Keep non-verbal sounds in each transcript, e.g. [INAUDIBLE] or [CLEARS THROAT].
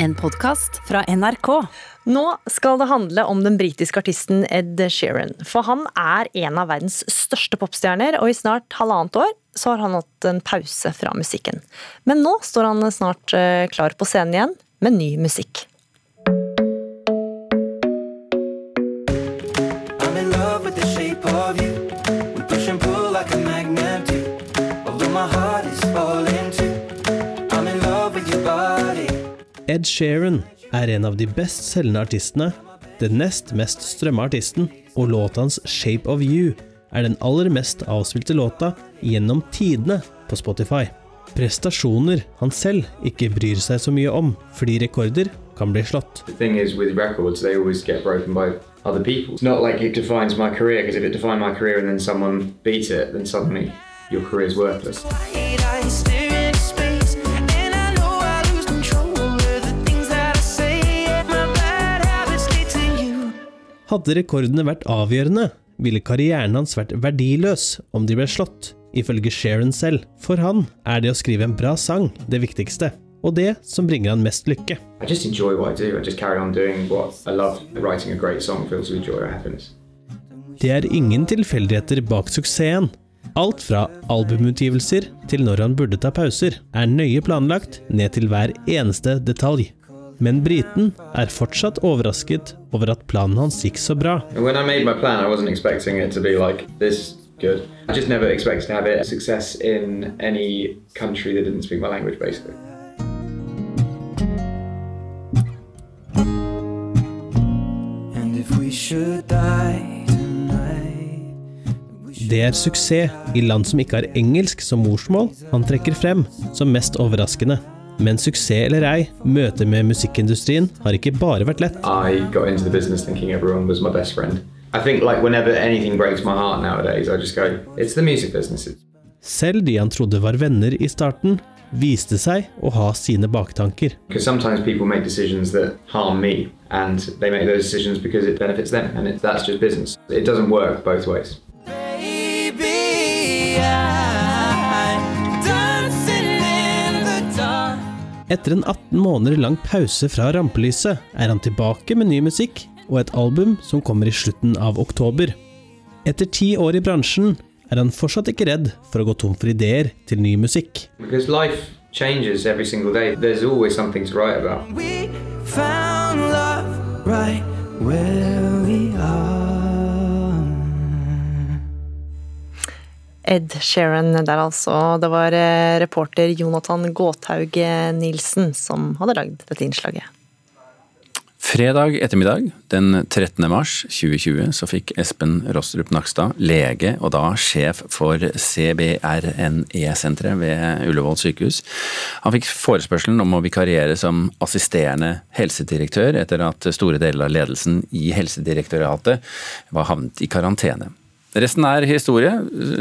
En podkast fra NRK. Nå skal det handle om den britiske artisten Ed Sheeran. For han er en av verdens største popstjerner, og i snart halvannet år så har han hatt en pause fra musikken. Men nå står han snart eh, klar på scenen igjen med ny musikk. Ed Sheeran er en av de best selgende artistene, den nest mest strømme artisten, og låta hans 'Shape of You' er den aller mest avspilte låta gjennom tidene på Spotify. Prestasjoner han selv ikke bryr seg så mye om, fordi rekorder kan bli slått. The thing is with records, they always get broken by other people. It's not like it defines my career, because if it defined my career and then someone beat it, then suddenly your career's worthless. Hadde rekordene vært avgjørende, ville karrieren hans vært verdiløs om de ble slått, ifølge Sharon selv. For han er det å skrive en bra sang det viktigste, og det som bringer han mest lykke. Det er ingen tilfeldigheter bak suksessen. Alt fra albumutgivelser til når han burde ta pauser, er nøye planlagt ned til hver eneste detalj. Men briten er fortsatt overrasket over at planen hans gikk så bra. And when I made my plan, I wasn't expecting it to be like this good. I just never expected to have it a success in any country that didn't speak my language, basically. And if we should die. Det er suksess i land som ikke har engelsk som morsmål han trekker frem som mest overraskende. Men suksess eller ei, møtet med musikkindustrien har ikke bare vært lett. I got into the business thinking everyone was my best friend. I think like whenever anything breaks my heart nowadays, I just go, it's the music business. Selv de han trodde var venner i starten, viste seg å ha sine baktanker. Because sometimes people make decisions that harm me, and they make those decisions because it benefits them, and it, that's just business. It doesn't work both ways. Etter en 18 måneder lang pause fra rampelyset er han tilbake med ny musikk og et album som kommer i slutten av oktober. Etter ti år i bransjen er han fortsatt ikke redd for å gå tom for ideer til ny musikk. Because life changes every single day. There's always something to write about. We found love right where we are. Ed Sheeran der altså. Det var eh, reporter Jonathan Gåthaug eh, Nilsen som hadde lagd dette innslaget. Fredag ettermiddag den 13. mars 2020 så fikk Espen Rostrup Nakstad, lege og da sjef for CBRNE-senteret ved Ullevål sykehus, han fikk forespørselen om å vikariere som assisterende helsedirektør etter at store deler av ledelsen i Helsedirektoratet var havnet i karantene. Resten er historie,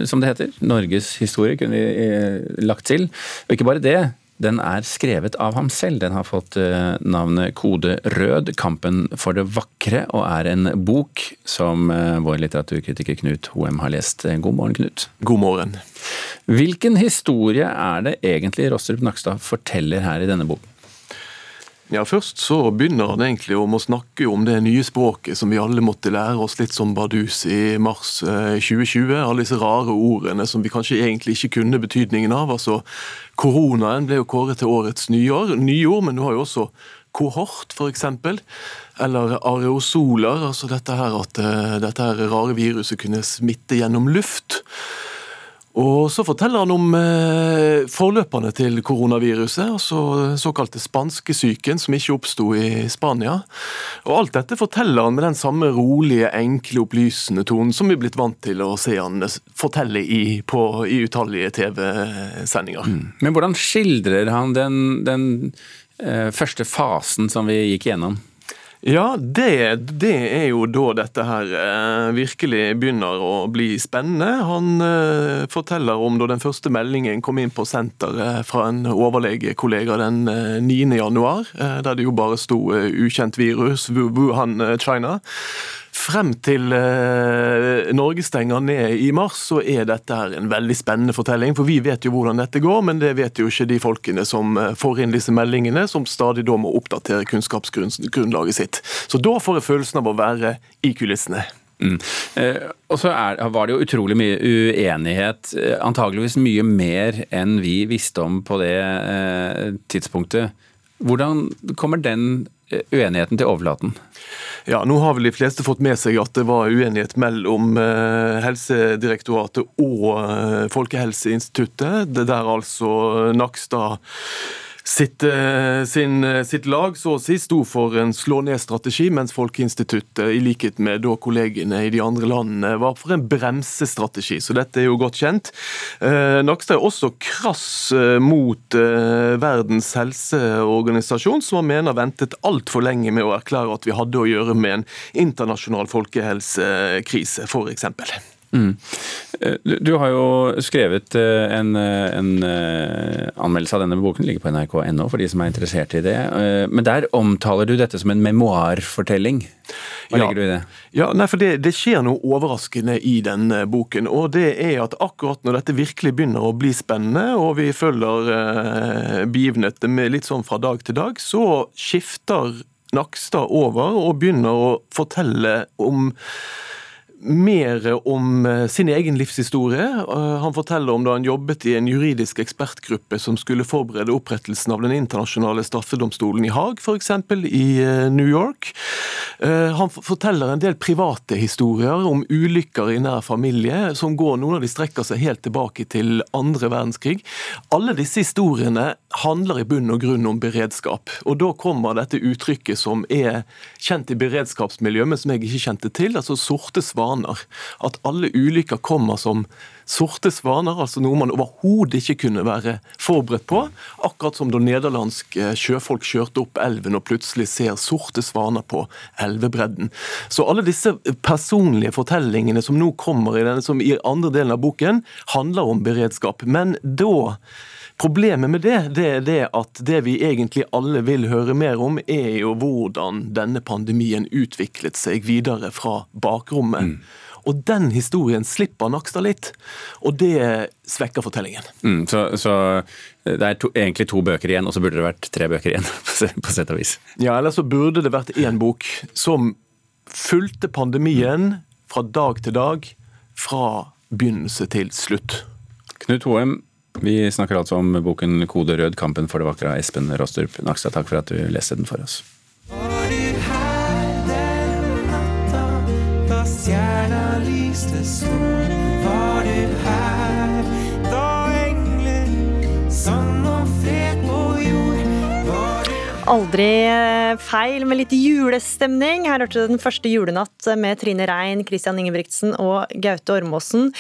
som det heter. Norges historie kunne vi eh, lagt til. Og ikke bare det, den er skrevet av ham selv. Den har fått eh, navnet Kode rød, kampen for det vakre, og er en bok som eh, vår litteraturkritiker Knut Hoem har lest. God morgen, Knut. God morgen. Hvilken historie er det egentlig Rostrup Nakstad forteller her i denne boken? Ja, Først så begynner han egentlig om å snakke om det nye språket som vi alle måtte lære oss litt som bardus i mars eh, 2020. Alle disse rare ordene som vi kanskje egentlig ikke kunne betydningen av. altså Koronaen ble jo kåret til årets nyår, nyord, men du har jo også kohort, f.eks. Eller areosoler, altså dette her at eh, dette her rare viruset kunne smitte gjennom luft. Og Så forteller han om eh, forløperne til koronaviruset, altså såkalte spanskesyken, som ikke oppsto i Spania. Og Alt dette forteller han med den samme rolige, enkle, opplysende tonen som vi er blitt vant til å se han fortelle i, på, i utallige TV-sendinger. Men hvordan skildrer han den, den eh, første fasen som vi gikk gjennom? Ja, det, det er jo da dette her eh, virkelig begynner å bli spennende. Han eh, forteller om da den første meldingen kom inn på senteret fra en overlegekollega den eh, 9. januar, eh, der det jo bare sto eh, 'ukjent virus', Wuhan, eh, China. frem til eh, Norge stenger ned i mars, så er dette her en veldig spennende fortelling. For vi vet jo hvordan dette går, men det vet jo ikke de folkene som eh, får inn disse meldingene, som stadig da må oppdatere kunnskapsgrunnlaget sitt. Så da får jeg følelsen av å være i kulissene. Mm. Eh, og så er, var det jo utrolig mye uenighet, eh, antageligvis mye mer enn vi visste om på det eh, tidspunktet. Hvordan kommer den eh, uenigheten til overflaten? Ja, Nå har vel de fleste fått med seg at det var uenighet mellom eh, Helsedirektoratet og eh, Folkehelseinstituttet. Det der altså Nakstad sitt, eh, sin, eh, sitt, lag så å si sto for en slå ned-strategi, mens Folkeinstituttet, i likhet med da kollegene i de andre landene, var for en bremsestrategi. Så dette er jo godt kjent. Eh, Nakstad er også krass mot Verdens helseorganisasjon, som han mener ventet altfor lenge med å erklære at vi hadde å gjøre med en internasjonal folkehelsekrise, f.eks. Mm. Eh, du har jo skrevet eh, en, eh, en, anmeldelse av denne boken, ligger på nrk.no for de som er interessert i det. Men der omtaler du dette som en memoarfortelling. Hva ja. legger du i det? Ja, nei, for det, det, skjer noe overraskende i denne boken. Og det er at akkurat når dette virkelig begynner å bli spennende, og vi følger eh, begivenhetene litt sånn fra dag til dag, så skifter Nakstad over og begynner å fortelle om mer om eh, sin egen livshistorie. Eh, han forteller om da han jobbet i en juridisk ekspertgruppe som skulle forberede opprettelsen av den internasjonale straffedomstolen i Haag, f.eks. i eh, New York. Han forteller en del private historier om ulykker i nær familie, som går, noen av de strekker seg helt tilbake til andre verdenskrig. Alle disse historiene handler i bunn og grunn om beredskap. Og da kommer dette uttrykket som er kjent i beredskapsmiljøet, men som jeg ikke kjente til, altså sorte svaner. At alle ulykker kommer som sorte svaner, altså noe man overhodet ikke kunne være forberedt på. Akkurat som da nederlandske sjøfolk kjørte opp elven og plutselig ser sorte svaner på elvebredden. Så alle disse personlige fortellingene som nå kommer i denne, som i andre delen av boken, handler om beredskap. Men da Problemet med det, det er det at det vi egentlig alle vil høre mer om, er jo hvordan denne pandemien utviklet seg videre fra bakrommet. Mm. Og den historien slipper Nakstad litt, og det svekker fortellingen. Mm, så, så, det er to, egentlig to bøker igjen, og så burde det vært tre bøker igjen, [LAUGHS] på sett og vis? Ja, eller så burde det vært én bok som fulgte pandemien fra dag til dag, fra begynnelse til slutt. Knut Hoem, vi snakker altså om boken 'Kode rød kampen for det vakre' av Espen Rostrup Nakstad. Takk for at du leste den for oss. Var du her den natta da stjerna lyste stor? Var du her da engler sang om fred på jord? Aldri feil med litt julestemning. Her hørte du den første julenatt med Trine Rein, Christian Ingebrigtsen og Gaute Ormåsen.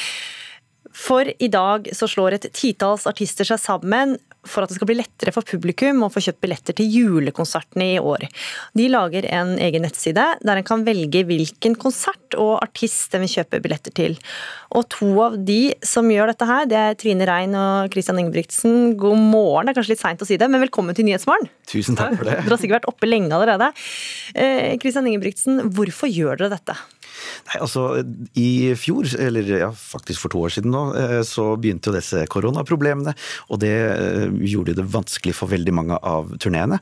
For i dag så slår et titalls artister seg sammen for at det skal bli lettere for publikum å få kjøpt billetter til julekonsertene i år. De lager en egen nettside der en kan velge hvilken konsert og artist en vil kjøpe billetter til. Og to av de som gjør dette her, det er Trine Rein og Christian Ingebrigtsen. God morgen, det er kanskje litt seint å si det, men velkommen til Nyhetsmorgen. Tusen takk for det. Dere har sikkert vært oppe lenge allerede. Eh, Christian Ingebrigtsen, hvorfor gjør dere dette? Nei, altså I fjor, eller ja, faktisk for to år siden nå, eh, så begynte jo disse koronaproblemene. Og det eh, gjorde det vanskelig for veldig mange av turneene.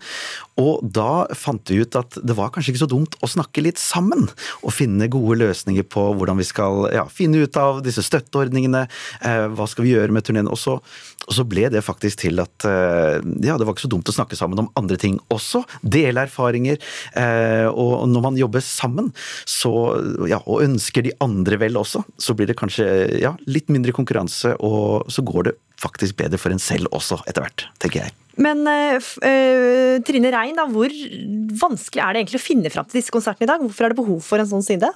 Og da fant vi ut at det var kanskje ikke så dumt å snakke litt sammen. Og finne gode løsninger på hvordan vi skal ja, finne ut av disse støtteordningene. Eh, hva skal vi gjøre med turneen? Og og så ble det faktisk til at ja, det var ikke så dumt å snakke sammen om andre ting også. Dele erfaringer. Og når man jobber sammen, så ja, og ønsker de andre vel også, så blir det kanskje ja, litt mindre konkurranse, og så går det faktisk bedre for en selv også, etter hvert, tenker jeg. Men uh, Trine Rein, da, hvor vanskelig er det egentlig å finne fram til disse konsertene i dag? Hvorfor er det behov for en sånn side?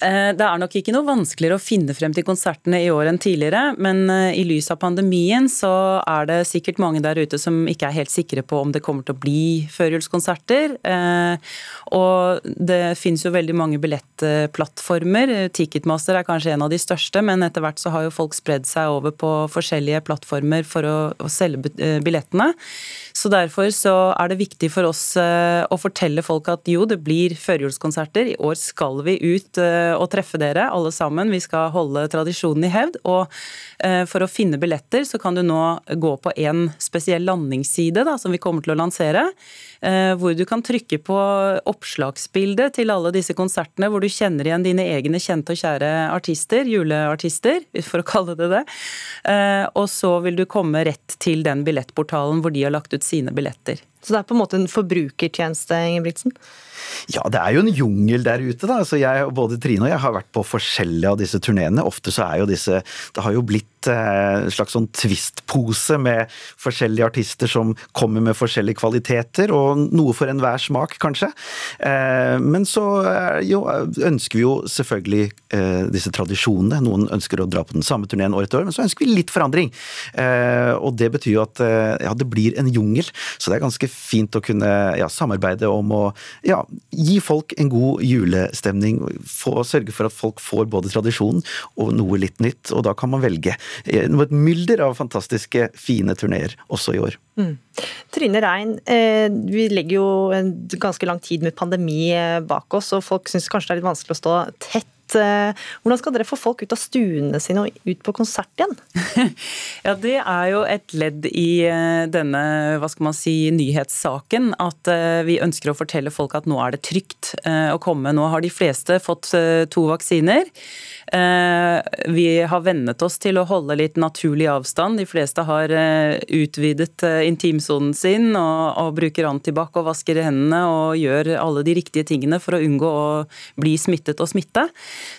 Eh, det er nok ikke noe vanskeligere å finne frem til konsertene i år enn tidligere, men eh, i lys av pandemien så er det sikkert mange der ute som ikke er helt sikre på om det kommer til å bli førjulskonserter. Eh, og det finnes jo veldig mange billettplattformer. Ticketmaster er kanskje en av de største, men etter hvert så har jo folk spredd seg over på forskjellige plattformer for å, selge billettene. Så derfor så er det viktig for oss å fortelle folk at jo, det blir førjulskonserter. I år skal vi ut å treffe dere alle sammen. Vi skal holde tradisjonen i hevd. Og eh, for å finne billetter så kan du nå gå på en spesiell landingsside da, som vi kommer til å lansere. Eh, hvor du kan trykke på oppslagsbildet til alle disse konsertene, hvor du kjenner igjen dine egne kjente og kjære artister, juleartister, for å kalle det det. Eh, og så vil du komme rett til den billettportalen hvor de har lagt ut sine billetter. Så det er på en måte en forbrukertjeneste, Ingebrigtsen? Ja, det er jo en jungel der ute, da. Så jeg, både Trine og jeg har vært på forskjellige av disse turneene. Ofte så er jo disse Det har jo blitt en slags sånn twist-pose med forskjellige artister som kommer med forskjellige kvaliteter, og noe for enhver smak, kanskje. Eh, men så jo, ønsker vi jo selvfølgelig eh, disse tradisjonene. Noen ønsker å dra på den samme turneen år etter år, men så ønsker vi litt forandring. Og det betyr jo at ja, det blir en jungel. Så det er ganske fint å kunne ja, samarbeide om å ja, gi folk en god julestemning. Få, sørge for at folk får både tradisjon og noe litt nytt. Og da kan man velge et mylder av fantastiske, fine turneer også i år. Mm. Trine Rein, eh, vi legger jo en ganske lang tid med pandemi eh, bak oss, og folk syns kanskje det er litt vanskelig å stå tett Eh, hvordan skal dere få folk ut av stuene sine og ut på konsert igjen? [LAUGHS] ja, Det er jo et ledd i eh, denne hva skal man si, nyhetssaken. At eh, vi ønsker å fortelle folk at nå er det trygt å komme. Nå har de fleste fått to vaksiner. Vi har vennet oss til å holde litt naturlig avstand. De fleste har utvidet intimsonen sin og, og bruker antibac og vasker hendene og gjør alle de riktige tingene for å unngå å bli smittet og smitte.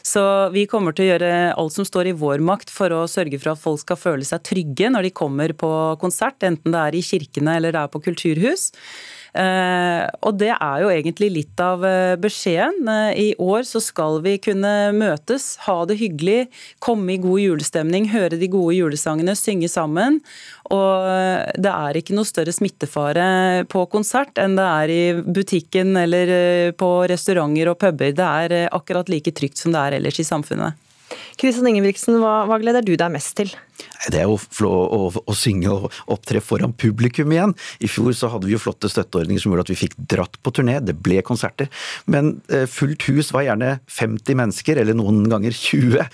Så vi kommer til å gjøre alt som står i vår makt for å sørge for at folk skal føle seg trygge når de kommer på konsert, enten det er i kirkene eller det er på kulturhus. Eh, og det er jo egentlig litt av eh, beskjeden. Eh, I år så skal vi kunne møtes, ha det hyggelig, komme i god julestemning, høre de gode julesangene, synge sammen. Og det er ikke noe større smittefare på konsert enn det er i butikken eller på restauranter og puber. Det er akkurat like trygt som det er ellers i samfunnet. Kristian Ingebrigtsen, hva, hva gleder du deg mest til? Det er å, å, å, synge og opptre foran publikum igjen. I fjor så hadde vi jo flotte støtteordninger som gjorde at vi fikk dratt på turné, det ble konserter. Men eh, fullt hus var gjerne 50 mennesker, eller noen ganger 20.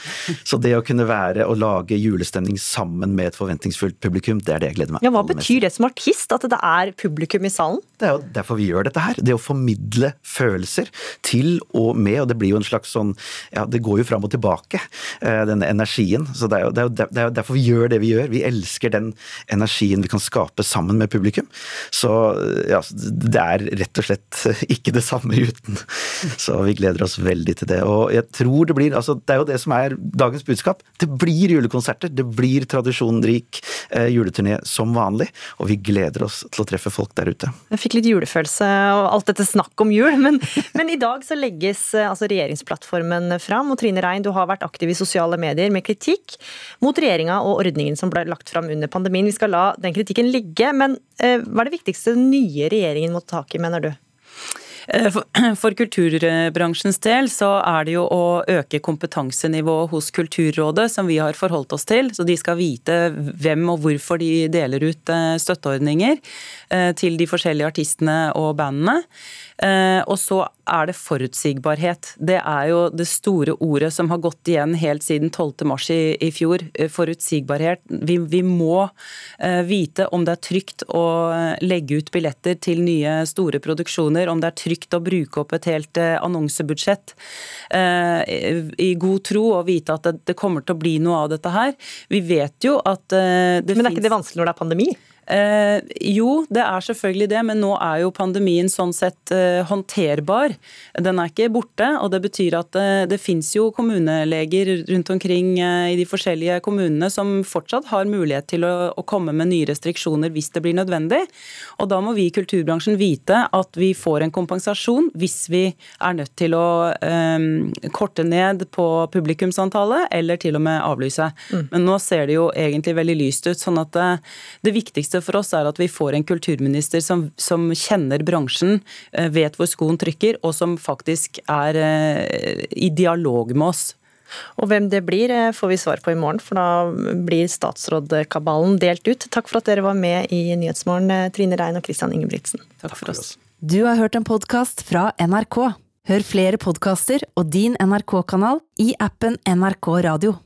Så det å kunne være og lage julestemning sammen med et forventningsfullt publikum, det er det jeg gleder meg Ja, Hva betyr det som artist, at det er publikum i salen? Det er jo derfor vi gjør dette her. Det å formidle følelser til og med, og det blir jo en slags sånn Ja, det går jo fram og tilbake, eh, denne energien. Så det er jo, det er jo derfor vi gjør det vi gjør. Vi elsker den energien vi kan skape sammen med publikum. Så ja, det er rett og slett [LAUGHS] ikke det samme uten. Så vi gleder oss veldig til det. Og jeg tror det blir altså Det er jo det som er dagens budskap. Det blir julekonserter. Det blir tradisjonrik eh, juleturné som vanlig. Og vi gleder oss til å treffe folk der ute. Jeg fikk litt julefølelse og alt dette snakk om jul, men, [LAUGHS] men i dag så legges eh, altså regjeringsplattformen fram. Og Trine Rein, du har vært aktiv i sosiale medier med kritikk mot regjeringa og ordningen som ble lagt fram under pandemien. Vi skal la den kritikken ligge, men eh, hva er det viktigste den nye regjeringen må ta tak i, mener du? Eh, [CLEARS THROAT] for kulturbransjens del så er det jo å øke kompetansenivået hos Kulturrådet, som vi har forholdt oss til. Så de skal vite hvem og hvorfor de deler ut eh, støtteordninger til de forskjellige artistene og bandene. Eh, og så er det forutsigbarhet. Det er jo det store ordet som har gått igjen helt siden 12. mars i, i fjor. Eh, forutsigbarhet. Vi, vi, må eh, vite om det er trygt å legge ut billetter til nye store produksjoner, om det er trygt å bruke opp et helt annonsebudsjett i god tro og vite at det, kommer til å bli noe av dette her. Vi vet jo at det Men er ikke det vanskelig når det er pandemi? Eh, jo, det er selvfølgelig det, men nå er jo pandemien sånn sett eh, håndterbar. Den er ikke borte, og det betyr at eh, det fins jo kommuneleger rundt omkring eh, i de forskjellige kommunene som fortsatt har mulighet til å, å, komme med nye restriksjoner hvis det blir nødvendig. Og da må vi i kulturbransjen vite at vi får en kompensasjon hvis vi er nødt til å eh, korte ned på publikumsantallet, eller til og med avlyse. Mm. Men nå ser det jo egentlig veldig lyst ut. sånn at eh, det viktigste viktigste for oss er at vi får en kulturminister som, som kjenner bransjen, eh, vet hvor skoen trykker, og som faktisk er eh, i dialog med oss. Og hvem det blir, eh, får vi svar på i morgen, for da blir statsrådkabalen delt ut. Takk for at dere var med i Nyhetsmorgen, Trine Rein og Christian Ingebrigtsen. Takk for oss. Du har hørt en podkast fra NRK. Hør flere podkaster og din NRK-kanal i appen NRK Radio.